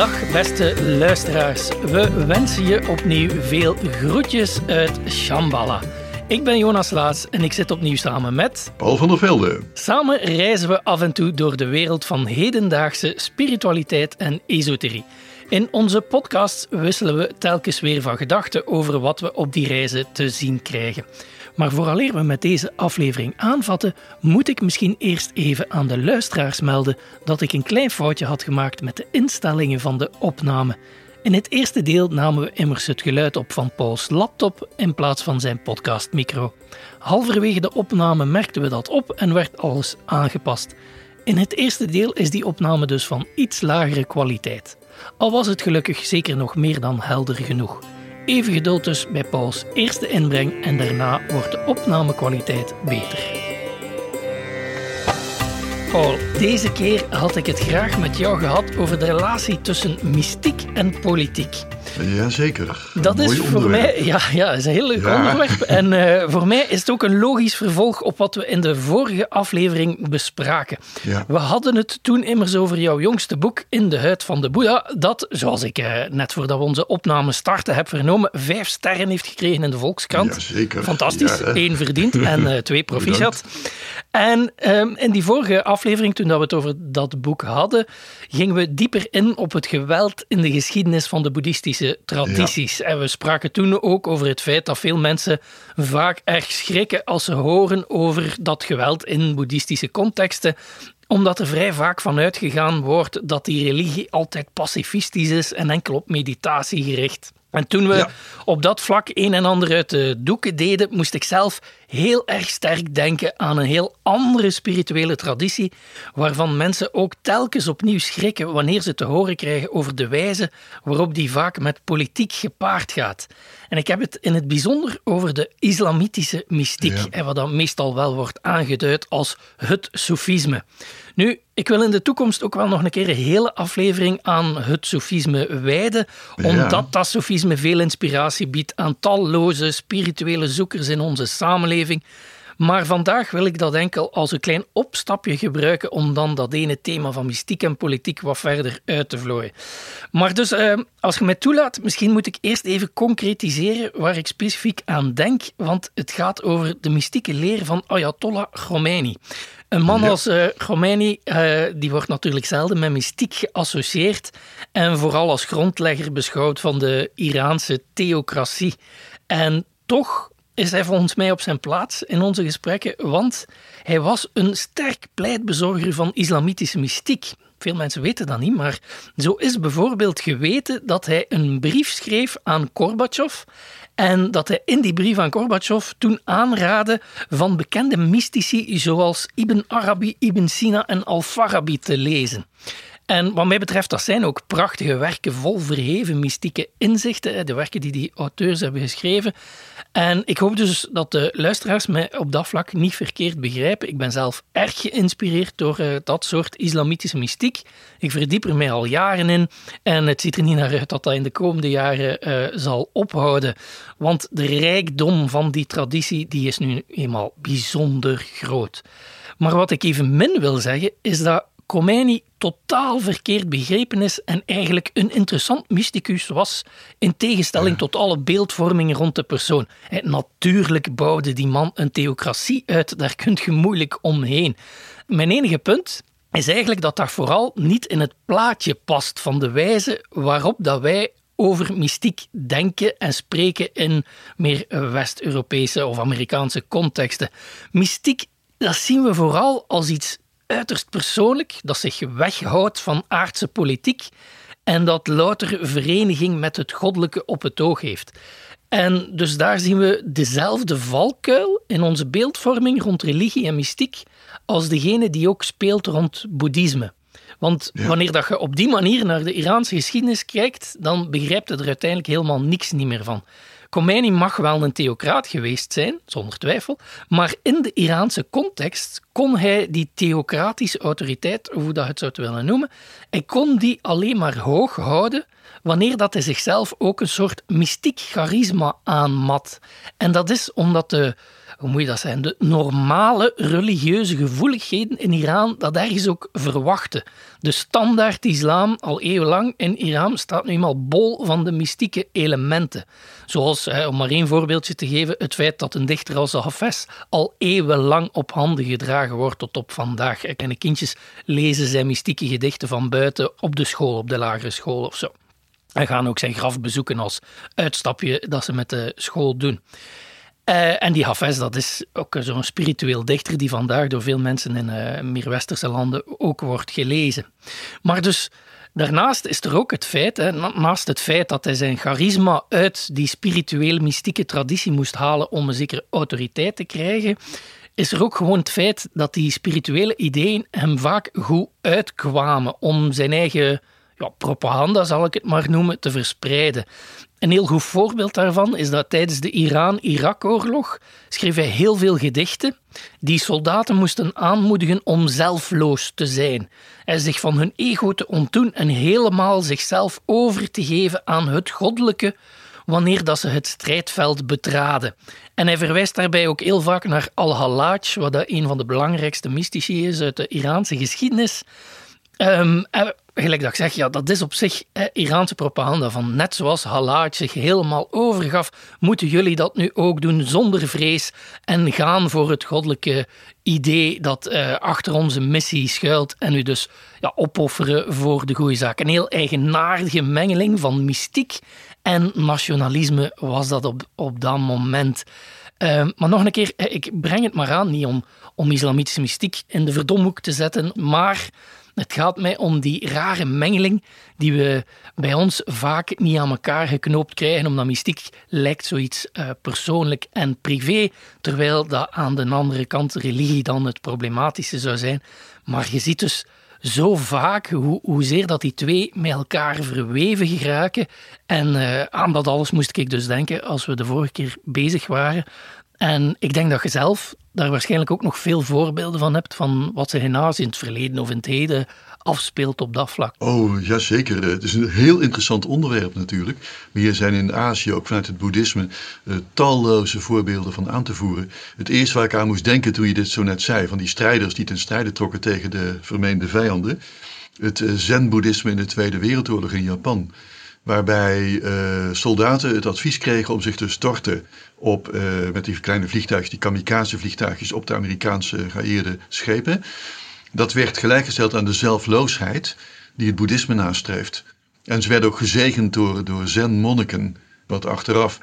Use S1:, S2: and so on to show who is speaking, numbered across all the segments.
S1: Dag beste luisteraars. We wensen je opnieuw veel groetjes uit Shambhala. Ik ben Jonas Laas en ik zit opnieuw samen met...
S2: Paul van der Velde.
S1: Samen reizen we af en toe door de wereld van hedendaagse spiritualiteit en esoterie. In onze podcast wisselen we telkens weer van gedachten over wat we op die reizen te zien krijgen. Maar vooraleer we met deze aflevering aanvatten, moet ik misschien eerst even aan de luisteraars melden dat ik een klein foutje had gemaakt met de instellingen van de opname. In het eerste deel namen we immers het geluid op van Pauls laptop in plaats van zijn podcastmicro. Halverwege de opname merkten we dat op en werd alles aangepast. In het eerste deel is die opname dus van iets lagere kwaliteit. Al was het gelukkig zeker nog meer dan helder genoeg. Even geduld dus bij Pauls eerste inbreng en daarna wordt de opnamekwaliteit beter. Paul, deze keer had ik het graag met jou gehad over de relatie tussen mystiek en politiek.
S2: Jazeker.
S1: Dat is voor mij ja, ja, is een heel leuk onderwerp. En uh, voor mij is het ook een logisch vervolg op wat we in de vorige aflevering bespraken.
S2: Ja.
S1: We hadden het toen immers over jouw jongste boek, In de Huid van de Boeddha, dat, zoals ik uh, net voordat we onze opname starten heb vernomen, vijf sterren heeft gekregen in de Volkskrant.
S2: Jazeker.
S1: Fantastisch.
S2: Ja.
S1: Eén verdiend en uh, twee proficiat. En um, in die vorige aflevering, toen dat we het over dat boek hadden, gingen we dieper in op het geweld in de geschiedenis van de boeddhistische tradities. Ja. En we spraken toen ook over het feit dat veel mensen vaak erg schrikken als ze horen over dat geweld in boeddhistische contexten omdat er vrij vaak van uitgegaan wordt dat die religie altijd pacifistisch is en enkel op meditatie gericht. En toen we ja. op dat vlak een en ander uit de doeken deden, moest ik zelf heel erg sterk denken aan een heel andere spirituele traditie, waarvan mensen ook telkens opnieuw schrikken wanneer ze te horen krijgen over de wijze waarop die vaak met politiek gepaard gaat. En ik heb het in het bijzonder over de islamitische mystiek, ja. en wat dan meestal wel wordt aangeduid als het soefisme. Nu, ik wil in de toekomst ook wel nog een keer een hele aflevering aan het sofisme wijden, omdat dat sofisme veel inspiratie biedt aan talloze spirituele zoekers in onze samenleving. Maar vandaag wil ik dat enkel als een klein opstapje gebruiken om dan dat ene thema van mystiek en politiek wat verder uit te vlooien. Maar dus, uh, als je mij toelaat, misschien moet ik eerst even concretiseren waar ik specifiek aan denk, want het gaat over de mystieke leer van Ayatollah Khomeini. Een man ja. als uh, Khomeini, uh, die wordt natuurlijk zelden met mystiek geassocieerd en vooral als grondlegger beschouwd van de Iraanse theocratie. En toch is hij volgens mij op zijn plaats in onze gesprekken, want hij was een sterk pleitbezorger van islamitische mystiek. Veel mensen weten dat niet, maar zo is bijvoorbeeld geweten dat hij een brief schreef aan Gorbachev en dat hij in die brief aan Gorbachev toen aanraadde van bekende mystici zoals Ibn Arabi, Ibn Sina en Al-Farabi te lezen. En wat mij betreft, dat zijn ook prachtige werken vol verheven mystieke inzichten, de werken die die auteurs hebben geschreven. En ik hoop dus dat de luisteraars mij op dat vlak niet verkeerd begrijpen. Ik ben zelf erg geïnspireerd door uh, dat soort islamitische mystiek. Ik verdiep er mij al jaren in en het ziet er niet naar uit dat dat in de komende jaren uh, zal ophouden. Want de rijkdom van die traditie die is nu eenmaal bijzonder groot. Maar wat ik even min wil zeggen, is dat Khomeini totaal verkeerd begrepen is en eigenlijk een interessant mysticus was, in tegenstelling ja. tot alle beeldvorming rond de persoon. Natuurlijk bouwde die man een theocratie uit, daar kunt je moeilijk omheen. Mijn enige punt is eigenlijk dat dat vooral niet in het plaatje past van de wijze waarop dat wij over mystiek denken en spreken in meer West-Europese of Amerikaanse contexten. Mystiek, dat zien we vooral als iets uiterst persoonlijk, dat zich weghoudt van aardse politiek en dat louter vereniging met het goddelijke op het oog heeft. En dus daar zien we dezelfde valkuil in onze beeldvorming rond religie en mystiek als degene die ook speelt rond boeddhisme. Want ja. wanneer dat je op die manier naar de Iraanse geschiedenis kijkt, dan begrijpt je er uiteindelijk helemaal niks niet meer van. Khomeini mag wel een theocraat geweest zijn, zonder twijfel, maar in de Iraanse context kon hij die theocratische autoriteit, hoe dat het zou willen noemen, hij kon die alleen maar hoog houden wanneer dat hij zichzelf ook een soort mystiek charisma aanmat. En dat is omdat de, hoe moet je dat zijn, de normale religieuze gevoeligheden in Iran dat ergens ook verwachten. De standaard islam al eeuwenlang in Iran staat nu eenmaal bol van de mystieke elementen. Zoals, om maar één voorbeeldje te geven, het feit dat een dichter als Hafez al eeuwenlang op handen gedragen wordt tot op vandaag. Kleine kindjes lezen zijn mystieke gedichten van buiten op de school, op de lagere school of zo. En gaan ook zijn graf bezoeken als uitstapje dat ze met de school doen. En die Hafez, dat is ook zo'n spiritueel dichter die vandaag door veel mensen in uh, meer westerse landen ook wordt gelezen. Maar dus daarnaast is er ook het feit, hè, naast het feit dat hij zijn charisma uit die spiritueel mystieke traditie moest halen om een zekere autoriteit te krijgen, is er ook gewoon het feit dat die spirituele ideeën hem vaak goed uitkwamen om zijn eigen ja, propaganda, zal ik het maar noemen, te verspreiden. Een heel goed voorbeeld daarvan is dat tijdens de Iran-Irak-oorlog schreef hij heel veel gedichten die soldaten moesten aanmoedigen om zelfloos te zijn. Hij zich van hun ego te ontdoen en helemaal zichzelf over te geven aan het goddelijke wanneer dat ze het strijdveld betraden. En hij verwijst daarbij ook heel vaak naar Al-Hallaj, wat een van de belangrijkste mystici is uit de Iraanse geschiedenis. Um, gelijk dat ik zeg, ja, dat is op zich eh, Iraanse propaganda. Van net zoals Halaj zich helemaal overgaf, moeten jullie dat nu ook doen zonder vrees en gaan voor het goddelijke idee dat eh, achter onze missie schuilt en u dus ja, opofferen voor de goede zaak. Een heel eigenaardige mengeling van mystiek en nationalisme was dat op, op dat moment. Ehm, maar nog een keer, eh, ik breng het maar aan, niet om, om islamitische mystiek in de verdomhoek te zetten, maar het gaat mij om die rare mengeling die we bij ons vaak niet aan elkaar geknoopt krijgen, omdat mystiek lijkt zoiets uh, persoonlijk en privé, terwijl dat aan de andere kant religie dan het problematische zou zijn. Maar je ziet dus zo vaak hoe, hoezeer dat die twee met elkaar verweven geraken. En uh, aan dat alles moest ik dus denken als we de vorige keer bezig waren en ik denk dat je zelf daar waarschijnlijk ook nog veel voorbeelden van hebt van wat zich Azië in het verleden of in het heden afspeelt op dat vlak.
S2: Oh, ja zeker. Het is een heel interessant onderwerp natuurlijk. Maar hier zijn in Azië ook vanuit het boeddhisme uh, talloze voorbeelden van aan te voeren. Het eerste waar ik aan moest denken toen je dit zo net zei, van die strijders die ten strijde trokken tegen de vermeende vijanden. Het uh, zen-boeddhisme in de Tweede Wereldoorlog in Japan waarbij soldaten het advies kregen om zich te storten op, uh, met die kleine vliegtuigjes, die kamikaze-vliegtuigjes op de Amerikaanse geëerde schepen. Dat werd gelijkgesteld aan de zelfloosheid die het boeddhisme nastreeft. En ze werden ook gezegend door, door zen-monniken, wat achteraf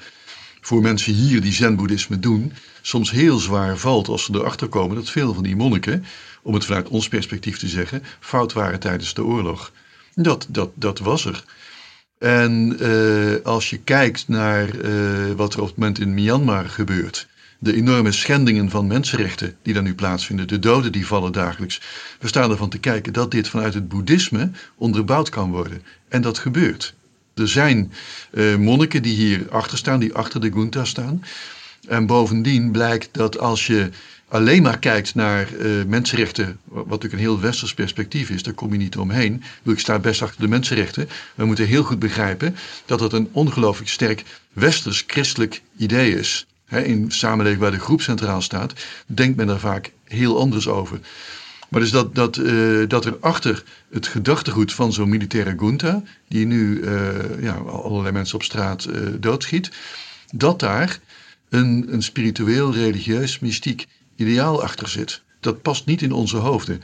S2: voor mensen hier die zen-boeddhisme doen, soms heel zwaar valt als ze erachter komen dat veel van die monniken, om het vanuit ons perspectief te zeggen, fout waren tijdens de oorlog. Dat, dat, dat was er. En uh, als je kijkt naar uh, wat er op het moment in Myanmar gebeurt, de enorme schendingen van mensenrechten die daar nu plaatsvinden, de doden die vallen dagelijks, we staan ervan te kijken dat dit vanuit het boeddhisme onderbouwd kan worden. En dat gebeurt. Er zijn uh, monniken die hier achter staan, die achter de Gunta staan. En bovendien blijkt dat als je alleen maar kijkt naar uh, mensenrechten, wat natuurlijk een heel westers perspectief is, daar kom je niet omheen. Ik sta best achter de mensenrechten. We moeten heel goed begrijpen dat het een ongelooflijk sterk westers-christelijk idee is. In samenleving waar de groep centraal staat, denkt men daar vaak heel anders over. Maar dus dat, dat, uh, dat er achter het gedachtegoed van zo'n militaire junta, die nu uh, ja, allerlei mensen op straat doodschiet, dat daar een, een spiritueel, religieus, mystiek ideaal achter zit. Dat past niet in onze hoofden.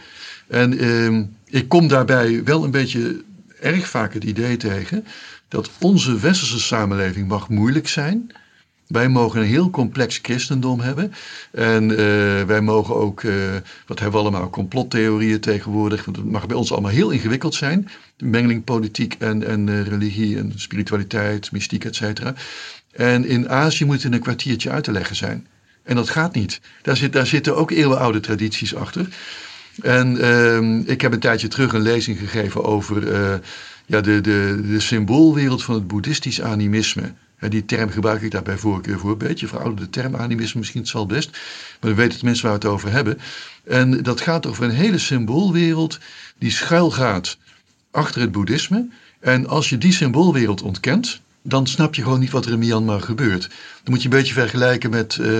S2: En eh, ik kom daarbij wel een beetje erg vaak het idee tegen dat onze westerse samenleving mag moeilijk zijn. Wij mogen een heel complex christendom hebben. En uh, wij mogen ook, uh, wat hebben we allemaal, complottheorieën tegenwoordig. Want het mag bij ons allemaal heel ingewikkeld zijn. Mengeling politiek en, en uh, religie en spiritualiteit, mystiek, et cetera. En in Azië moet het in een kwartiertje uit te leggen zijn. En dat gaat niet. Daar, zit, daar zitten ook eeuwenoude tradities achter. En uh, ik heb een tijdje terug een lezing gegeven over uh, ja, de, de, de symboolwereld van het boeddhistisch animisme. En die term gebruik ik daarbij voorkeur voor. Een beetje verouderde term, animisme misschien, het zal best. Maar dan weten de mensen waar we het over hebben. En dat gaat over een hele symboolwereld die schuil gaat achter het boeddhisme. En als je die symboolwereld ontkent, dan snap je gewoon niet wat er in Myanmar gebeurt. Dan moet je een beetje vergelijken met. Uh,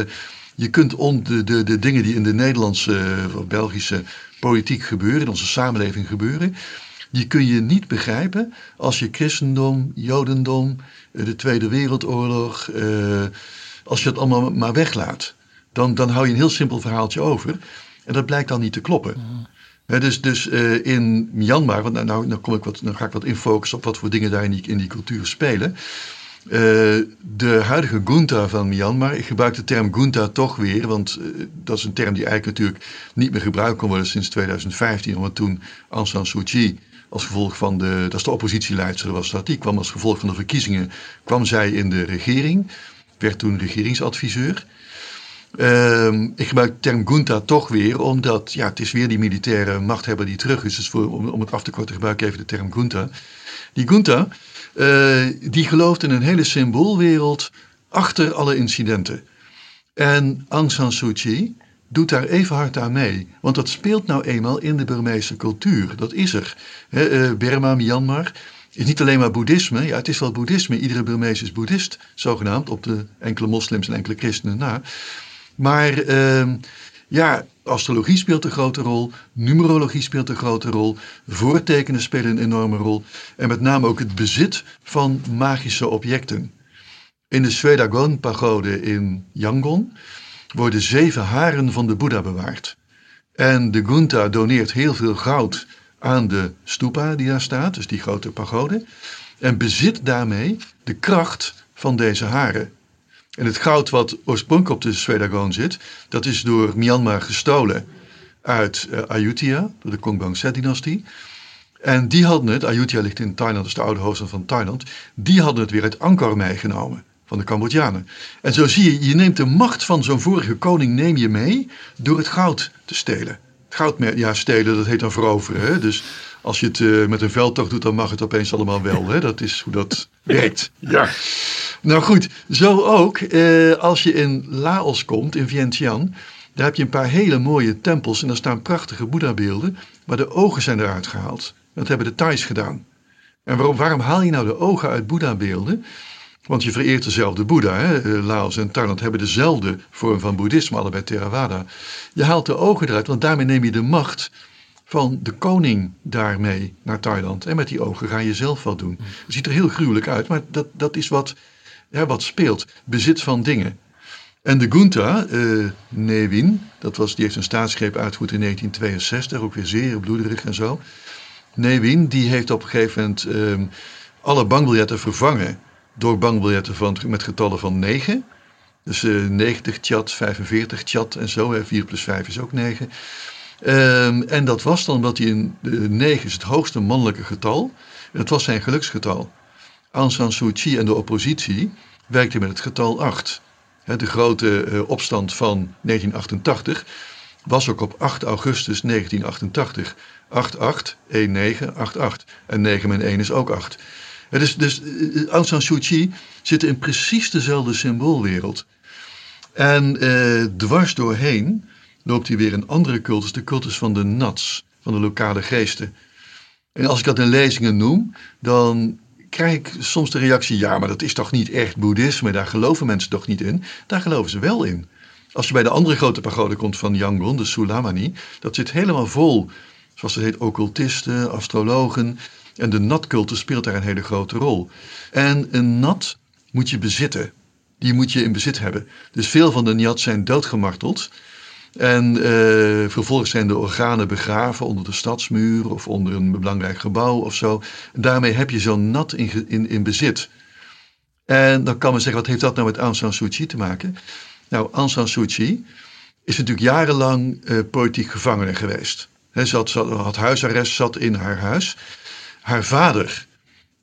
S2: je kunt on, de, de, de dingen die in de Nederlandse of Belgische politiek gebeuren, in onze samenleving gebeuren, die kun je niet begrijpen als je christendom, jodendom, eh, de Tweede Wereldoorlog, als je het allemaal maar weglaat. Dan, dan hou je een heel simpel verhaaltje over. En dat blijkt dan niet te kloppen. Mm. Dus dus uh, in Myanmar, want nou, nou, nou, kom ik wat, nou ga ik wat infocussen op wat voor dingen daar in die, in die cultuur spelen. Uh, de huidige junta van Myanmar, ik gebruik de term junta toch weer, want uh, dat is een term die eigenlijk natuurlijk niet meer gebruikt kon worden sinds 2015, omdat toen Aung San Suu Kyi als gevolg van de, dat is de oppositieleidster was dat, die kwam als gevolg van de verkiezingen, kwam zij in de regering, werd toen regeringsadviseur. Uh, ik gebruik de term junta toch weer, omdat ja, het is weer die militaire machthebber die terug is. Dus om, om het af te korten gebruik ik even de term junta. Die junta, uh, die gelooft in een hele symboolwereld achter alle incidenten. En Aung San Suu Kyi doet daar even hard aan mee. Want dat speelt nou eenmaal in de Burmeese cultuur. Dat is er. He, uh, Burma, Myanmar is niet alleen maar boeddhisme. Ja, het is wel boeddhisme. Iedere Burmees is boeddhist, zogenaamd, op de enkele moslims en enkele christenen na. Maar uh, ja, astrologie speelt een grote rol, numerologie speelt een grote rol, voortekenen spelen een enorme rol en met name ook het bezit van magische objecten. In de Swedagon-pagode in Yangon worden zeven haren van de Boeddha bewaard. En de Gunta doneert heel veel goud aan de stupa die daar staat, dus die grote pagode, en bezit daarmee de kracht van deze haren. En het goud wat oorspronkelijk op de Swedagon zit, dat is door Myanmar gestolen uit uh, Ayutthaya, door de Kongbangset-dynastie. En die hadden het, Ayutthaya ligt in Thailand, is de oude hoofdstad van Thailand, die hadden het weer uit Angkor meegenomen van de Cambodjanen. En zo zie je, je neemt de macht van zo'n vorige koning neem je mee door het goud te stelen. Het goud, ja, stelen, dat heet dan veroveren. Hè? Dus als je het uh, met een veldtocht doet, dan mag het opeens allemaal wel. Hè? Dat is hoe dat werkt. Ja. Nou goed, zo ook eh, als je in Laos komt, in Vientiane. Daar heb je een paar hele mooie tempels en daar staan prachtige Boeddha-beelden. Maar de ogen zijn eruit gehaald. Dat hebben de Thais gedaan. En waarom, waarom haal je nou de ogen uit Boeddha-beelden? Want je vereert dezelfde Boeddha. Hè? Eh, Laos en Thailand hebben dezelfde vorm van boeddhisme, allebei Theravada. Je haalt de ogen eruit, want daarmee neem je de macht van de koning daarmee naar Thailand. En met die ogen ga je zelf wat doen. Het ziet er heel gruwelijk uit, maar dat, dat is wat, ja, wat speelt. Bezit van dingen. En de Gunta, uh, Nevin, dat was, die heeft een staatsgreep uitgevoerd in 1962, ook weer zeer bloederig en zo. Nevin, die heeft op een gegeven moment uh, alle bankbiljetten vervangen door bankbiljetten van, met getallen van 9. Dus uh, 90 chat, 45 chat en zo. Hè. 4 plus 5 is ook 9. Um, en dat was dan omdat hij in de 9 is het hoogste mannelijke getal. Dat was zijn geluksgetal. Aung San Suu Kyi en de oppositie werkten met het getal 8. de grote uh, opstand van 1988 was ook op 8 augustus 1988. 88, 19, 88. En 9 min 1 is ook 8. Ja, dus, uh, Aung San Suu Kyi zit in precies dezelfde symboolwereld. En uh, dwars doorheen loopt hij weer een andere cultus, de cultus van de nats, van de lokale geesten. En als ik dat in lezingen noem, dan krijg ik soms de reactie: ja, maar dat is toch niet echt boeddhisme, daar geloven mensen toch niet in? Daar geloven ze wel in. Als je bij de andere grote pagode komt van Yangon, de Sulamani, dat zit helemaal vol, zoals het heet, occultisten, astrologen. En de natcultus speelt daar een hele grote rol. En een nat moet je bezitten. Die moet je in bezit hebben. Dus veel van de nyat zijn doodgemarteld. En uh, vervolgens zijn de organen begraven onder de stadsmuur of onder een belangrijk gebouw of zo. Daarmee heb je zo'n nat in, in, bezit. En dan kan men zeggen, wat heeft dat nou met Aung San Suu Kyi te maken? Nou, Aung San Suu Kyi is natuurlijk jarenlang uh, politiek gevangene geweest. He, had, ze had huisarrest, zat in haar huis. Haar vader,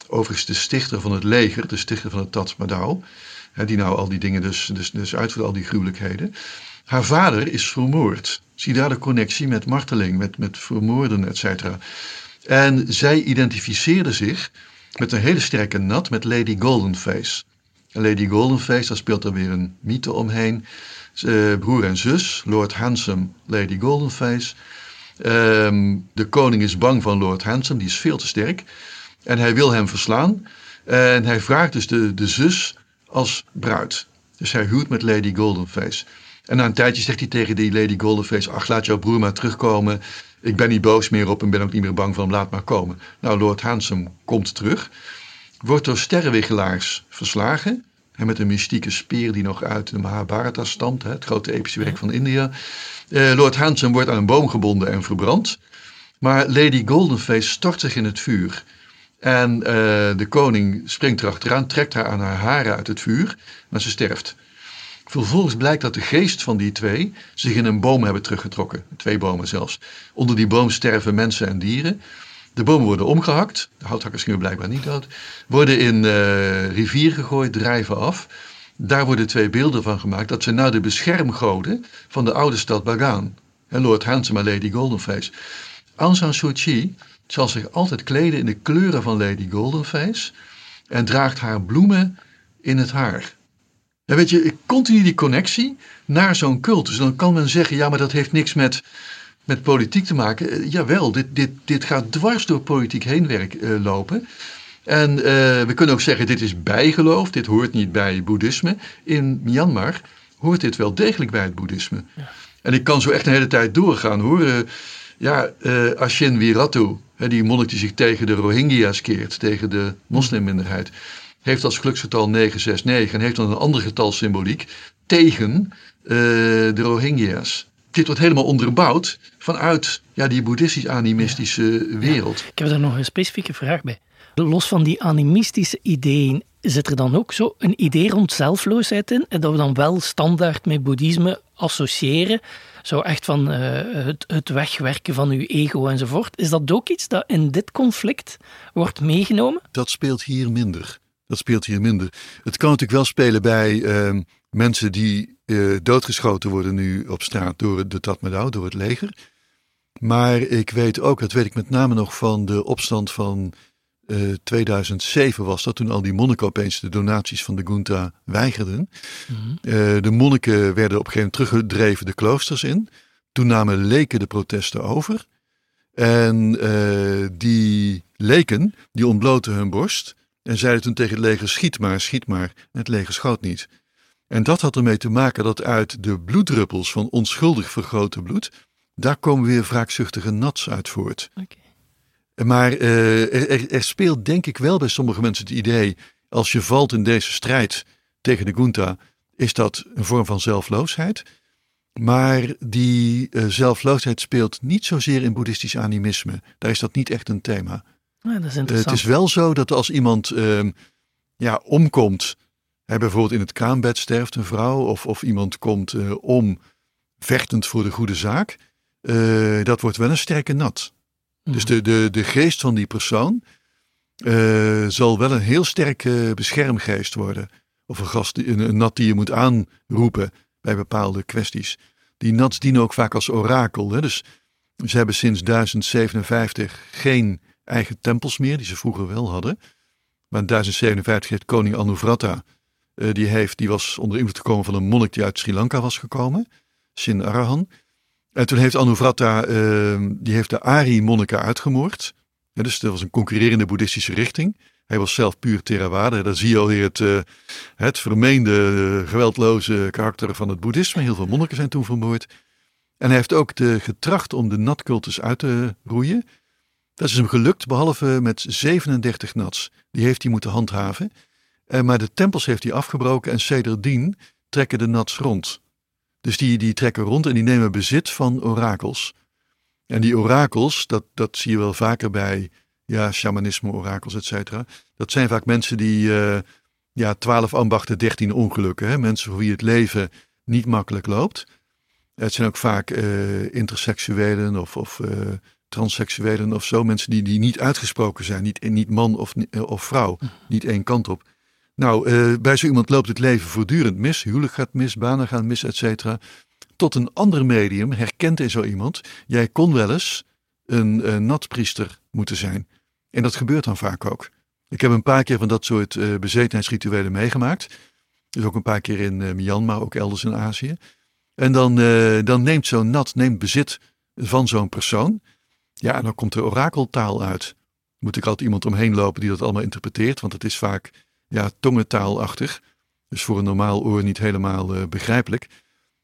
S2: overigens de stichter van het leger, de stichter van het Tatmadaw, die nou al die dingen dus, dus, dus uitvoert, al die gruwelijkheden. Haar vader is vermoord. Zie daar de connectie met marteling, met, met vermoorden, et cetera. En zij identificeerde zich met een hele sterke nat met Lady Goldenface. En Lady Goldenface, daar speelt er weer een mythe omheen. Uh, broer en zus, Lord Handsome, Lady Goldenface. Um, de koning is bang van Lord Handsome, die is veel te sterk. En hij wil hem verslaan. En hij vraagt dus de, de zus als bruid. Dus hij huwt met Lady Goldenface. En na een tijdje zegt hij tegen die Lady Goldenface: Ach, laat jouw broer maar terugkomen. Ik ben niet boos meer op en ben ook niet meer bang van hem, laat maar komen. Nou, Lord Handsome komt terug. Wordt door sterrenwiggelaars verslagen. En met een mystieke speer die nog uit de Mahabharata stamt, het grote epische werk van India. Eh, Lord Handsome wordt aan een boom gebonden en verbrand. Maar Lady Goldenface stort zich in het vuur. En uh, de koning springt erachteraan, trekt haar aan haar haren uit het vuur, maar ze sterft. Vervolgens blijkt dat de geest van die twee zich in een boom hebben teruggetrokken. Twee bomen zelfs. Onder die boom sterven mensen en dieren. De bomen worden omgehakt. De houthakkers gingen blijkbaar niet dood. Worden in uh, rivier gegooid, drijven af. Daar worden twee beelden van gemaakt. Dat zijn nou de beschermgoden van de oude stad Bagaan. En Lord Handsome en Lady Goldenface. Aung San Suu Kyi zal zich altijd kleden in de kleuren van Lady Goldenface. En draagt haar bloemen in het haar. En weet je, continu die connectie naar zo'n cultus. Dan kan men zeggen, ja, maar dat heeft niks met, met politiek te maken. Uh, jawel, dit, dit, dit gaat dwars door politiek heen werk, uh, lopen. En uh, we kunnen ook zeggen, dit is bijgeloof, dit hoort niet bij boeddhisme. In Myanmar hoort dit wel degelijk bij het boeddhisme. Ja. En ik kan zo echt een hele tijd doorgaan hoor. ja, Ashin Wiratu, die monnik die zich tegen de Rohingya's keert, tegen de moslimminderheid heeft als geluksgetal 969 en heeft dan een ander getal symboliek tegen uh, de Rohingya's. Dit wordt helemaal onderbouwd vanuit ja, die boeddhistisch-animistische wereld.
S1: ik heb daar nog een specifieke vraag bij. Los van die animistische ideeën, zit er dan ook zo een idee rond zelfloosheid in? En dat we dan wel standaard met boeddhisme associëren? Zo echt van uh, het, het, wegwerken van uw ego enzovoort. Is dat ook iets dat in dit conflict wordt meegenomen?
S2: Dat speelt hier minder. Dat speelt hier minder. Het kan natuurlijk wel spelen bij uh, mensen die uh, doodgeschoten worden nu op straat door de Tatmadaw, door het leger. Maar ik weet ook, dat weet ik met name nog van de opstand van uh, eh, 2007 was dat, toen al die monniken opeens de donaties van de Gunta weigerden. Mm -hmm. de monniken werden op een gegeven moment teruggedreven de kloosters in. Toen namen leken de protesten over. En die leken, die ontbloten hun borst. En zeiden toen tegen het leger: schiet maar, schiet maar. En het leger schoot niet. En dat had ermee te maken dat uit de bloeddruppels van onschuldig vergroten bloed, daar komen weer wraakzuchtige nats uit voort. Okay. Maar uh, er, er, speelt denk ik wel bij sommige mensen het idee, als je valt in deze strijd tegen de Gunta, is dat een vorm van zelfloosheid. Maar die uh, zelfloosheid speelt niet zozeer in boeddhistisch animisme. Daar is dat niet echt een thema.
S1: Ja, dat is
S2: het is wel zo dat als iemand uh, ja, omkomt, hè, bijvoorbeeld in het kraambed sterft een vrouw, of, of iemand komt uh, om vechtend voor de goede zaak, uh, dat wordt wel een sterke nat. Mm. Dus de, de, de geest van die persoon eh, zal wel een heel sterke beschermgeest worden. Of een, gast, een, een nat die je moet aanroepen bij bepaalde kwesties. Die nats dienen ook vaak als orakel. Hè? Dus ze hebben sinds 1057 geen eigen tempels meer, die ze vroeger wel hadden. Maar in 1057 heeft koning Anuvrata, uh, die, heeft, die was onder invloed gekomen van een monnik die uit Sri Lanka was gekomen, Sin Arahan. En toen heeft Anuvrata, uh, die heeft de Ari-monniken uitgemoord. Dus dat was een concurrerende boeddhistische richting. Hij was zelf puur Theravada. Daar zie je alweer het, uh, het vermeende geweldloze karakter van het boeddhisme. Heel veel monniken zijn toen vermoord. En hij heeft ook de, getracht om de natcultus uit te roeien. Dat is hem gelukt, behalve met 37 nats. Die heeft hij moeten handhaven. Eh, maar de tempels heeft hij afgebroken en sedertdien trekken de nats rond. Dus die, die trekken rond en die nemen bezit van orakels. En die orakels, dat, dat zie je wel vaker bij ja, shamanisme, orakels, et cetera. Dat zijn vaak mensen die uh, ja, 12 ambachten, 13 ongelukken. Hè? Mensen voor wie het leven niet makkelijk loopt. Het zijn ook vaak uh, interseksuelen of, of transseksuelen of zo, mensen die, die niet uitgesproken zijn, niet, niet man of, eh, of vrouw, hm. niet één kant op. Nou, uh, bij zo iemand loopt het leven voortdurend mis, huwelijk gaat mis, banen gaan mis, et cetera. Tot een ander medium herkent in zo iemand, jij kon wel eens een, een natpriester moeten zijn. En dat gebeurt dan vaak ook. Ik heb een paar keer van dat soort uh, bezetenheidsrituelen meegemaakt. Dus ook een paar keer in uh, Myanmar, ook elders in Azië. En dan, dan neemt zo'n nat neemt bezit van zo'n persoon. Ja, en dan komt de orakeltaal uit. moet ik altijd iemand omheen lopen die dat allemaal interpreteert, want het is vaak ja, tongentaalachtig. Dus voor een normaal oor niet helemaal uh, begrijpelijk.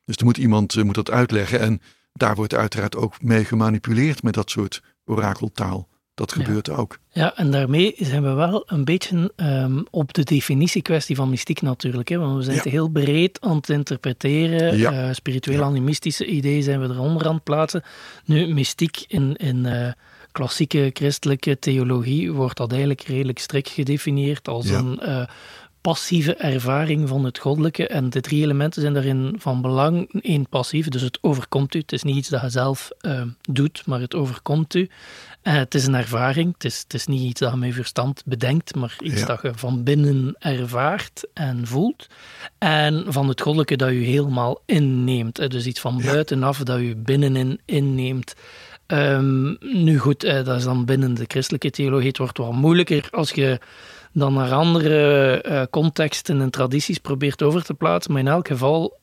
S2: Dus er moet iemand uh, moet dat uitleggen. En daar wordt uiteraard ook mee gemanipuleerd met dat soort orakeltaal. Dat gebeurt ook.
S1: Ja, en daarmee zijn we wel een beetje um, op de definitiekwestie van mystiek natuurlijk. Hè? Want we zijn ja. heel breed aan het interpreteren. Ja. Uh, spiritueel animistische ideeën zijn we eronder aan het plaatsen. Nu, mystiek in, in uh, klassieke christelijke theologie wordt dat eigenlijk redelijk strikt gedefinieerd als een uh, passieve ervaring van het goddelijke. En de drie elementen zijn daarin van belang. Eén, passief, dus het overkomt u. Het is niet iets dat je zelf uh, doet, maar het overkomt u. Uh, het is een ervaring. Het is, het is niet iets dat je met verstand bedenkt, maar iets ja. dat je van binnen ervaart en voelt. En van het goddelijke dat je helemaal inneemt. Dus iets van buitenaf dat je binnenin inneemt. Um, nu goed, uh, dat is dan binnen de christelijke theologie. Het wordt wat moeilijker als je dan naar andere uh, contexten en tradities probeert over te plaatsen. Maar in elk geval,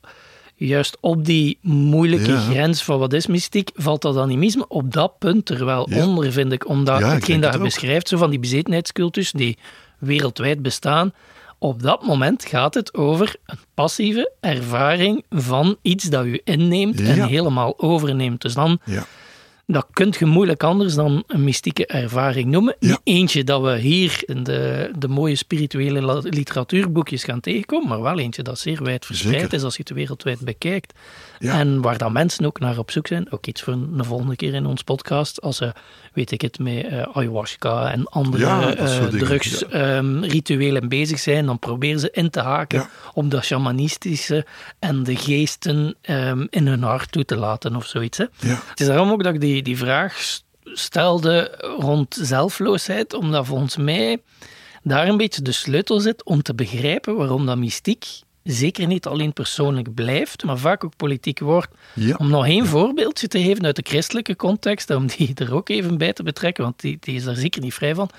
S1: juist op die moeilijke ja. grens van wat is mystiek, valt dat animisme op dat punt er wel ja. onder, vind ik. Omdat ja, hetgeen dat je beschrijft, zo van die bezetenheidscultus die wereldwijd bestaan, op dat moment gaat het over een passieve ervaring van iets dat u inneemt en helemaal overneemt. Dus dan dat kunt je moeilijk anders dan een mystieke ervaring noemen. Ja. Eentje dat we hier in de, de mooie spirituele literatuurboekjes gaan tegenkomen, maar wel eentje dat zeer wijd verspreid Zeker. is als je het wereldwijd bekijkt. Ja. En waar dan mensen ook naar op zoek zijn. Ook iets voor een volgende keer in ons podcast. Als ze, weet ik het, met uh, ayahuasca en andere ja, uh, drugsrituelen um, bezig zijn, dan proberen ze in te haken op dat shamanistische en de geesten um, in hun hart toe te laten of zoiets. Hè. Het is daarom ook dat ik die, die vraag stelde rond zelfloosheid, omdat volgens mij daar een beetje de sleutel zit om te begrijpen waarom dat mystiek zeker niet alleen persoonlijk blijft, maar vaak ook politiek wordt. Ja. Om nog één voorbeeldje te geven uit de christelijke context, om die er ook even bij te betrekken, want die, die is daar zeker niet vrij van.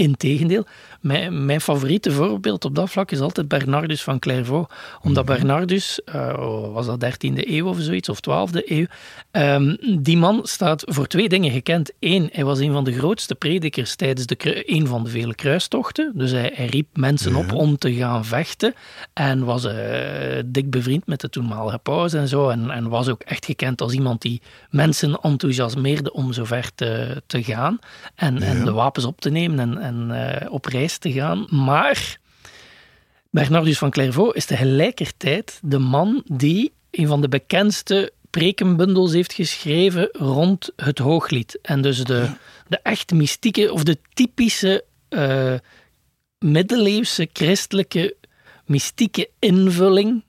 S1: Integendeel, mijn, mijn favoriete voorbeeld op dat vlak is altijd Bernardus van Clairvaux. Omdat -hmm. Bernardus, uh, was dat 13e eeuw of zoiets, of 12e eeuw, um, die man staat voor twee dingen gekend. Eén, hij was een van de grootste predikers tijdens de, een van de vele kruistochten. Dus hij, hij riep mensen op om te gaan vechten. En was uh, dik bevriend met de toenmalige paus en zo. En, en, was ook echt gekend als iemand die mensen enthousiasmeerde om zo ver te, te gaan. En, ja. en de wapens op te nemen en, en uh, op reis te gaan. Maar Bernardus van Clairvaux is tegelijkertijd de man die een van de bekendste prekenbundels heeft geschreven rond het hooglied. En dus de, de echt mystieke of de typische uh, middeleeuwse christelijke mystieke invulling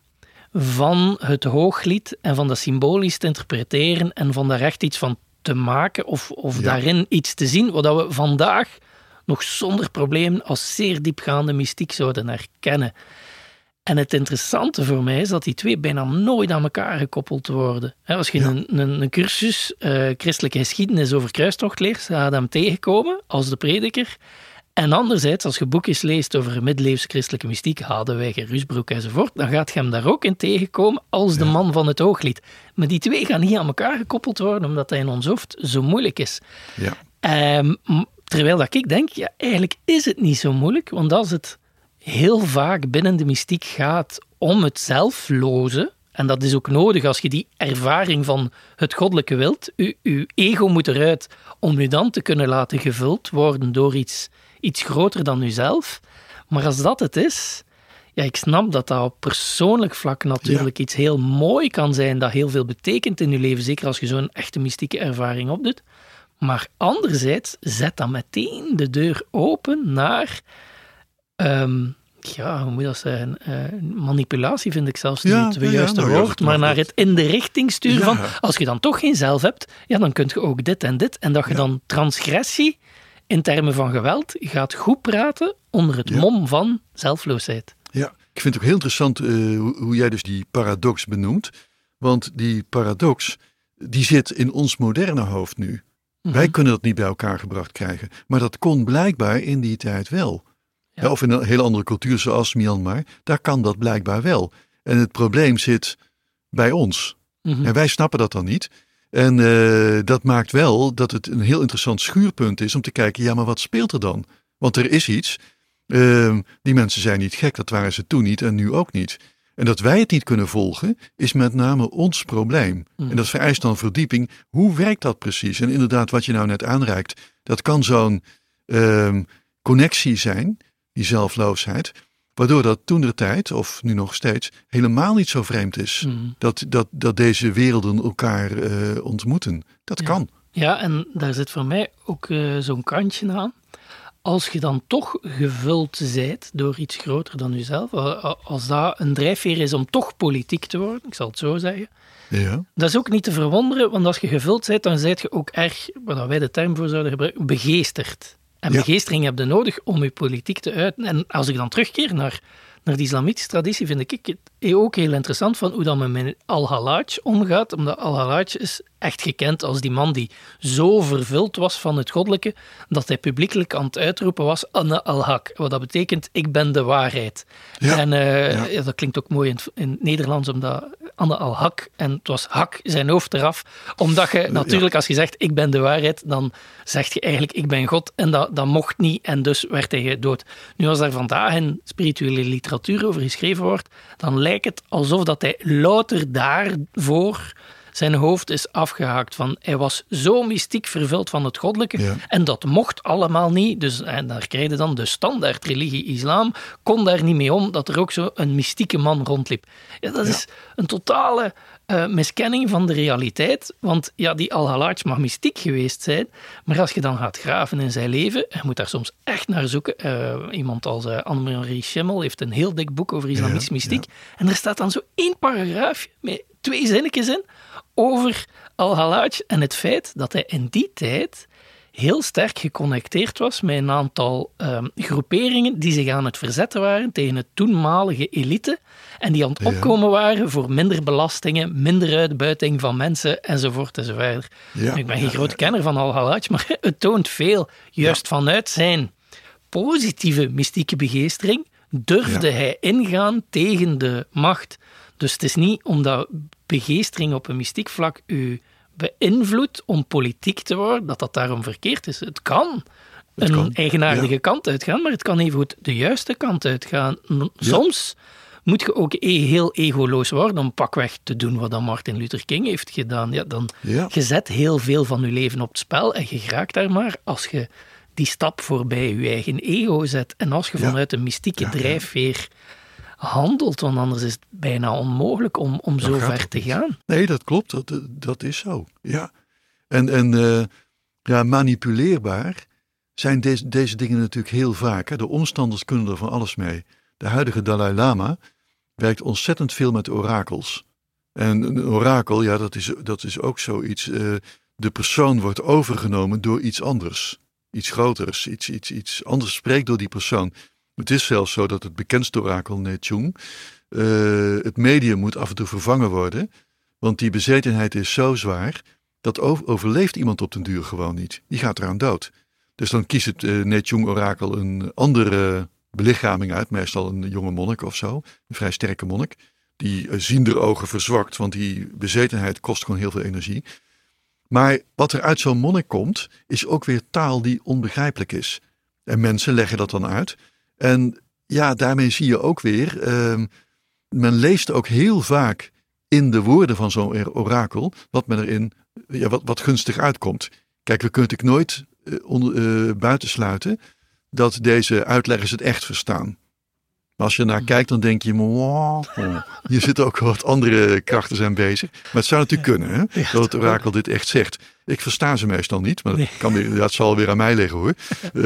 S1: van het hooglied en van dat symbolisch te interpreteren en van daar echt iets van te maken of, of ja. daarin iets te zien, wat we vandaag nog zonder probleem als zeer diepgaande mystiek zouden herkennen. En het interessante voor mij is dat die twee bijna nooit aan elkaar gekoppeld worden. Als je ja. een, een, een, cursus uh, christelijke geschiedenis over kruistocht leert, ga je hem tegenkomen als de prediker. En anderzijds, als je boekjes leest over middeleeuwse christelijke mystiek, Hadeweg, Rusbroek enzovoort, dan gaat je hem daar ook in tegenkomen als de ja. man van het ooglied. Maar die twee gaan niet aan elkaar gekoppeld worden, omdat hij in ons hoofd zo moeilijk is.
S2: Ja.
S1: Um, Terwijl dat ik denk, ja, eigenlijk is het niet zo moeilijk, want als het heel vaak binnen de mystiek gaat om het zelfloze, en dat is ook nodig als je die ervaring van het goddelijke wilt, je, uw ego moet eruit om u dan te kunnen laten gevuld worden door iets, iets groter dan uzelf. Maar als dat het is, ja, ik snap dat dat op persoonlijk vlak natuurlijk ja. iets heel mooi kan zijn, dat heel veel betekent in je leven, zeker als je zo'n echte mystieke ervaring opdoet. Maar anderzijds zet dan meteen de deur open naar, um, ja, hoe moet dat zeggen? Uh, manipulatie vind ik zelfs niet ja, het ja, juiste nou, woord, maar naar het in de richting sturen van, als je dan toch geen zelf hebt, ja, dan kun je ook dit en dit. En dat je dan transgressie in termen van geweld gaat goed praten onder het mom van zelfloosheid.
S2: Ja, ik vind het ook heel interessant uh, hoe, hoe jij dus die paradox benoemt. Want die paradox, die zit in ons moderne hoofd nu. Mm -hmm. Wij kunnen dat niet bij elkaar gebracht krijgen. Maar dat kon blijkbaar in die tijd wel. Ja. Of in een hele andere cultuur zoals Myanmar. Daar kan dat blijkbaar wel. En het probleem zit bij ons. Mm -hmm. En wij snappen dat dan niet. En dat maakt wel dat het een heel interessant schuurpunt is om te kijken, ja, maar wat speelt er dan? Want er is iets. Ehm, die mensen zijn niet gek, dat waren ze toen niet en nu ook niet. En dat wij het niet kunnen volgen, is met name ons probleem. Mm. En dat vereist dan verdieping. Hoe werkt dat precies? En inderdaad, wat je nou net aanreikt, dat kan zo'n ehm, connectie zijn, die zelfloosheid, waardoor dat toen de tijd, of nu nog steeds, helemaal niet zo vreemd is. Mm. Dat, dat, dat deze werelden elkaar uh, ontmoeten. Dat kan.
S1: Ja, en daar zit voor mij ook uh, zo'n kantje aan als je dan toch gevuld zijt door iets groter dan jezelf, als dat een drijfveer is om toch politiek te worden, ik zal het zo zeggen, ja. dat is ook niet te verwonderen, want als je gevuld bent, dan zijt je ook erg, wat wij de term voor zouden gebruiken, begeesterd. En begeestering heb je nodig om je politiek te uiten. En als ik dan terugkeer naar, naar die islamitische traditie, vind ik het ook heel interessant van hoe dat men met Al-Halaj omgaat, omdat Al-Halaj is echt gekend als die man die zo vervuld was van het goddelijke, dat hij publiekelijk aan het uitroepen was, Anna al-Haq. Wat dat betekent, ik ben de waarheid. Ja. En uh, ja. dat klinkt ook mooi in, in het Nederlands, omdat Anne al-Hak, en het was hak zijn hoofd eraf, omdat je natuurlijk, als je zegt, ik ben de waarheid, dan zeg je eigenlijk, ik ben God, en dat, dat mocht niet, en dus werd hij dood. Nu, als daar vandaag in spirituele literatuur over geschreven wordt, dan lijkt het alsof dat hij louter daarvoor zijn hoofd is afgehaakt. Van, hij was zo mystiek vervuld van het goddelijke. En dat mocht allemaal niet. Dus, en daar krijg je dan de standaard religie islam. Kon daar niet mee om dat er ook zo een mystieke man rondliep. Ja, dat is een totale uh, miskenning van de realiteit. Want ja, die Al-Halaj mag mystiek geweest zijn. Maar als je dan gaat graven in zijn leven, je moet daar soms echt naar zoeken. Uh, iemand als uh, Annemarie Schimmel heeft een heel dik boek over islamitische mystiek. En er staat dan zo één paragraafje met twee zinnetjes in over Al-Halaj en het feit dat hij in die tijd heel sterk geconnecteerd was met een aantal um, groeperingen die zich aan het verzetten waren tegen het toenmalige elite en die aan het opkomen waren voor minder belastingen, minder uitbuiting van mensen enzovoort enzovoort. Ja. Ik ben geen grote kenner van Al-Halaj, maar het toont veel. Juist vanuit zijn positieve mystieke begeestering durfde hij ingaan tegen de macht. Dus het is niet omdat begeestering op een mystiek vlak u beïnvloedt om politiek te worden, dat dat daarom verkeerd is. Het kan een eigenaardige kant uitgaan, maar het kan even goed de juiste kant uitgaan. Soms moet je ook e- heel egoloos worden om pakweg te doen wat dan Martin Luther King heeft gedaan. Ja, dan je zet heel veel van je leven op het spel en je raakt daar maar als je die stap voorbij je eigen ego zet. En als je vanuit een mystieke drijfveer handelt, want anders is het bijna onmogelijk om, om zo ver te gaan.
S2: Nee, dat klopt, dat, dat is zo. Ja. En, en uh, ja, manipuleerbaar zijn deze, deze dingen natuurlijk heel vaak. Hè. De omstanders kunnen er van alles mee. De huidige Dalai Lama werkt ontzettend veel met orakels. En een orakel, ja, dat is, dat is ook zoiets. Uh, de persoon wordt overgenomen door iets anders. Iets groters, iets, iets, iets anders spreekt door die persoon. Het is zelfs zo dat het bekendste orakel Nechung, uh, het medium moet af en toe vervangen worden. Want die bezetenheid is zo zwaar, dat overleeft iemand op den duur gewoon niet. Die gaat eraan dood. Dus dan kiest het uh, Nechung orakel een andere belichaming uit, meestal een jonge monnik of zo, een vrij sterke monnik. Die uh, ziender ogen verzwakt, want die bezetenheid kost gewoon heel veel energie. Maar wat er uit zo'n monnik komt, is ook weer taal die onbegrijpelijk is. En mensen leggen dat dan uit. En ja, daarmee zie je ook weer, uh, men leest ook heel vaak in de woorden van zo'n orakel, wat men erin, ja, wat, gunstig uitkomt. Kijk, we kunnen natuurlijk nooit uh, onder, uh, buitensluiten dat deze uitleggers het echt verstaan. Maar als je naar kijkt, dan denk je, wow, hier zitten ook wat andere krachten zijn bezig. Maar het zou natuurlijk kunnen, hè, dat het orakel dit echt zegt. Ik versta ze meestal niet, maar dat, kan weer, dat zal weer aan mij liggen hoor. Uh,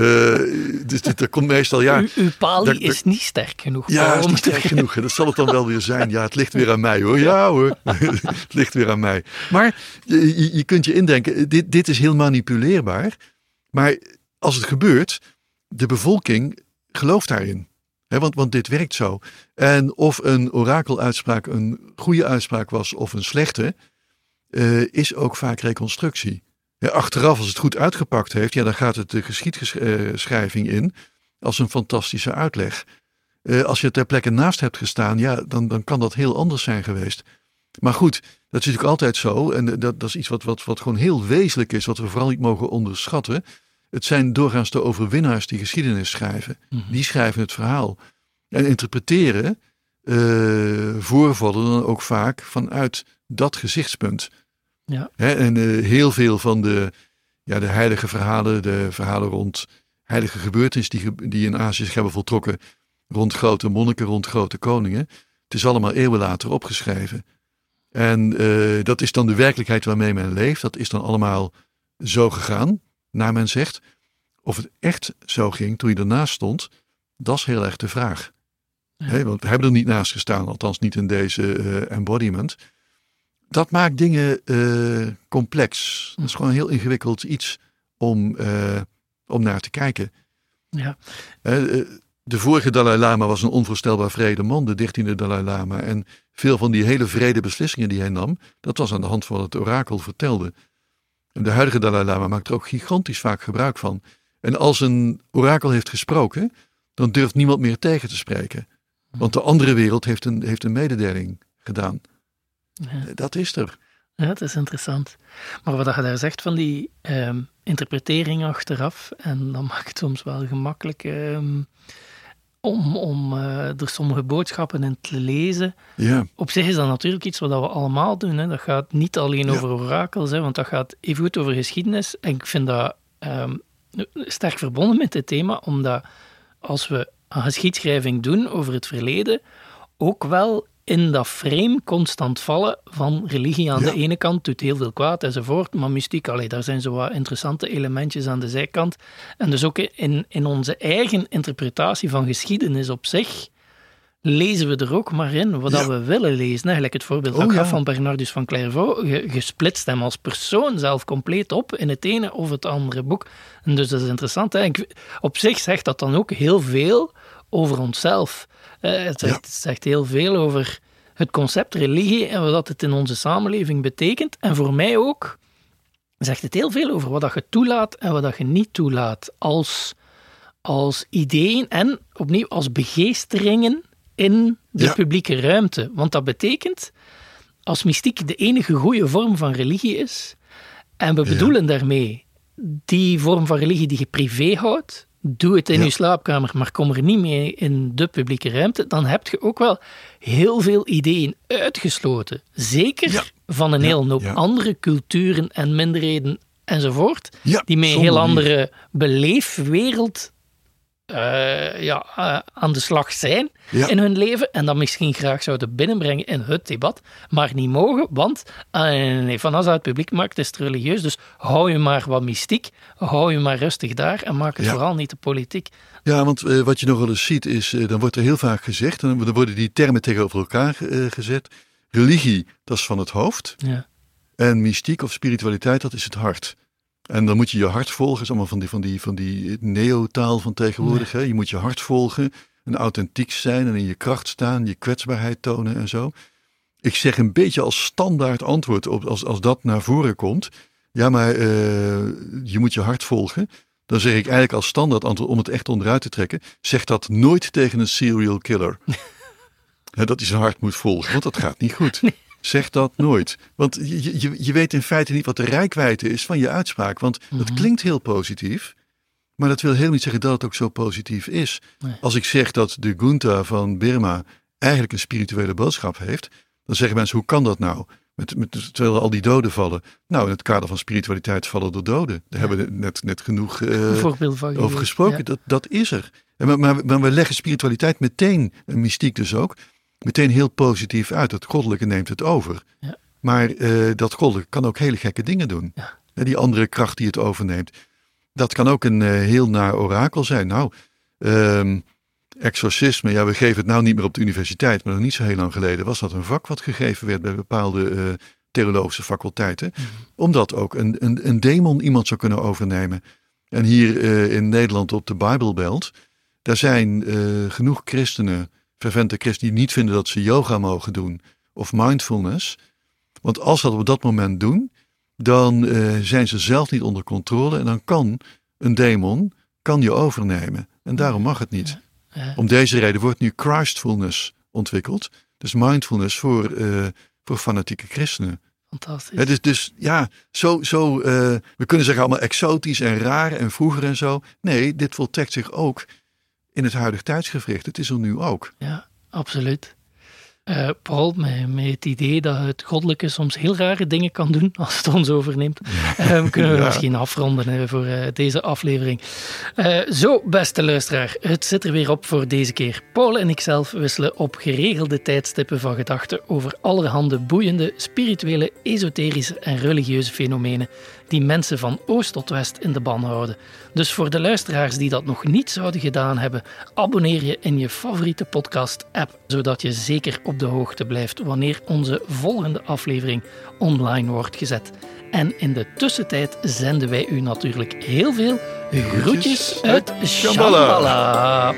S2: dus dit, er komt meestal, ja...
S1: U, uw pali is niet sterk genoeg.
S2: Ja, is niet sterk genoeg. Dat zal het dan wel weer zijn. Ja, het ligt weer aan mij hoor. Ja hoor, het ligt weer aan mij. Maar je, je kunt je indenken, dit, dit is heel manipuleerbaar. Maar als het gebeurt, de bevolking gelooft daarin want, want dit werkt zo. En of een orakeluitspraak een goede uitspraak was of een slechte, uh, is ook vaak reconstructie. achteraf, als het goed uitgepakt heeft, ja, dan gaat het de geschiedschrijving in als een fantastische uitleg. Uh, als je ter plekke naast hebt gestaan, ja, dan, dan kan dat heel anders zijn geweest. Maar goed, dat is natuurlijk altijd zo. En dat, dat is iets wat, wat, wat gewoon heel wezenlijk is, wat we vooral niet mogen onderschatten. Het zijn doorgaans de overwinnaars die geschiedenis schrijven.
S1: Mhm.
S2: Die schrijven het verhaal. En interpreteren uh, voorvallen dan ook vaak vanuit dat gezichtspunt.
S1: Ja.
S2: en uh, heel veel van de, ja, de heilige verhalen, de verhalen rond heilige gebeurtenissen die, die in Azië zich hebben voltrokken, rond grote monniken, rond grote koningen. Het is allemaal eeuwen later opgeschreven. En uh, dat is dan de werkelijkheid waarmee men leeft. Dat is dan allemaal zo gegaan, naar men zegt. Of het echt zo ging toen je ernaast stond, dat is heel erg de vraag. Ja. want we hebben er niet naast gestaan, althans niet in deze uh, embodiment. Dat maakt dingen uh, complex. Dat is gewoon een heel ingewikkeld iets om, uh, om naar te kijken.
S1: Ja.
S2: de vorige Dalai Lama was een onvoorstelbaar vrede man, de dertiende Dalai Lama. En veel van die hele vrede beslissingen die hij nam, dat was aan de hand van wat het orakel vertelde. De huidige Dalai Lama maakt er ook gigantisch vaak gebruik van. En als een orakel heeft gesproken, dan durft niemand meer tegen te spreken. Want de andere wereld heeft een, heeft een mededeling gedaan. Ja. Dat is er.
S1: Ja, het is interessant. Maar wat je daar zegt van die um, interpretering achteraf, en dan maakt het soms wel gemakkelijk um, om, om uh, er sommige boodschappen in te lezen.
S2: Ja.
S1: Op zich is dat natuurlijk iets wat we allemaal doen. Hè. Dat gaat niet alleen over orakels, hè, want dat gaat even goed over geschiedenis. En ik vind dat um, sterk verbonden met het thema, omdat als we een geschiedschrijving doen over het verleden, ook wel in dat frame constant vallen van religie aan
S2: Ja.
S1: de ene kant doet heel veel kwaad enzovoort, maar mystiek, allee, daar zijn zo wat interessante elementjes aan de zijkant. En dus ook in, in onze eigen interpretatie van geschiedenis op zich lezen we er ook maar in wat
S2: Ja.
S1: we willen lezen. Eigenlijk het voorbeeld
S2: Oh, ja.
S1: van Bernardus van Clairvaux. Je, splitst hem als persoon zelf compleet op in het ene of het andere boek. En dus dat is interessant. Hè? Ik- op zich zegt dat dan ook heel veel over onszelf. Eh, het, zegt, het zegt heel veel over het concept religie en wat het in onze samenleving betekent. En voor mij ook zegt het heel veel over wat dat je toelaat en wat dat je niet toelaat als, als ideeën en opnieuw als begeesteringen in de
S2: Ja.
S1: publieke ruimte. Want dat betekent, als mystiek de enige goede vorm van religie is, en we
S2: Ja.
S1: bedoelen daarmee die vorm van religie die je privé houdt, doe het in
S2: Ja.
S1: je slaapkamer, maar kom er niet mee in de publieke ruimte, dan heb je ook wel heel veel ideeën uitgesloten. Zeker
S2: Ja.
S1: van een hele hoop andere culturen en minderheden enzovoort, die met een heel andere beleefwereld eh, ja, eh, aan de slag zijn
S2: Ja.
S1: in hun leven en dat misschien graag zouden binnenbrengen in het debat, maar niet mogen, want nee, van als het publiek maakt, is het religieus. Dus hou je maar wat mystiek, hou je maar rustig daar en maak het
S2: Ja.
S1: vooral niet de politiek.
S2: Ja, want wat je nog wel eens ziet is, dan wordt er heel vaak gezegd, en dan worden die termen tegenover elkaar gezet. Religie, dat is van het hoofd.
S1: Ja,
S2: En mystiek of spiritualiteit, dat is het hart. En dan moet je je hart volgen, is allemaal van die, van die, van die neotaal van tegenwoordig. Hè? Je moet je hart volgen en authentiek zijn en in je kracht staan, je kwetsbaarheid tonen en zo. Ik zeg een beetje als standaard antwoord op als, als dat naar voren komt. Ja, maar eh, je moet je hart volgen. Dan zeg ik eigenlijk als standaard antwoord om het echt onderuit te trekken. Zeg dat nooit tegen een serial killer. Dat hij zijn hart moet volgen, want dat gaat niet goed. Zeg dat nooit. Want je, je, je weet in feite niet wat de rijkwijde is van je uitspraak. Want dat klinkt heel positief. Maar dat wil helemaal niet zeggen dat het ook zo positief is.
S1: Nee.
S2: Als ik zeg dat de Gunta van Burma eigenlijk een spirituele boodschap heeft. Dan zeggen mensen, hoe kan dat nou? Met, met, terwijl al die doden vallen. Nou, in het kader van spiritualiteit vallen er doden. Daar hebben we net, net genoeg eh,
S1: van
S2: over gesproken.
S1: Ja.
S2: Dat, dat is er. En maar, maar, maar we leggen spiritualiteit meteen, en mystiek dus ook, meteen heel positief uit. Het goddelijke neemt het over.
S1: Ja.
S2: Maar eh, dat goddelijke kan ook hele gekke dingen doen.
S1: Ja.
S2: Die andere kracht die het overneemt. Dat kan ook een eh, heel naar orakel zijn. Nou, ehm, exorcisme, ja, we geven het nou niet meer op de universiteit, maar nog niet zo heel lang geleden was dat een vak wat gegeven werd bij bepaalde eh, theologische faculteiten.
S1: Mhm.
S2: Omdat ook een, een, een demon iemand zou kunnen overnemen. En hier in Nederland op de Bijbelbelt, daar zijn genoeg christenen, fervente christenen, die niet vinden dat ze yoga mogen doen of mindfulness. Want als ze dat op dat moment doen, dan eh, zijn ze zelf niet onder controle en dan kan een demon kan je overnemen. En daarom mag het niet.
S1: Ja.
S2: Om deze reden wordt nu Christfulness ontwikkeld. Dus mindfulness voor, eh, voor fanatieke christenen.
S1: Fantastisch.
S2: Het is dus, ja, zo, zo uh, we kunnen zeggen allemaal exotisch en raar en vroeger en zo. Nee, dit voltrekt zich ook in het huidige tijdsgevricht. Het is er nu ook.
S1: Ja, absoluut. Uh, Paul, met, met, het idee dat het goddelijke soms heel rare dingen kan doen als het ons overneemt, um, kunnen we ja. misschien afronden hè, voor uh, deze aflevering. Uh, zo, beste luisteraar, het zit er weer op voor deze keer. Paul en ikzelf wisselen op geregelde tijdstippen van gedachten over allerhande boeiende, spirituele, esoterische en religieuze fenomenen die mensen van oost tot west in de ban houden. Dus voor de luisteraars die dat nog niet zouden gedaan hebben, abonneer je in je favoriete podcast-app, zodat je zeker op de hoogte blijft wanneer onze volgende aflevering online wordt gezet. En in de tussentijd zenden wij u natuurlijk heel veel groetjes uit Shambhala.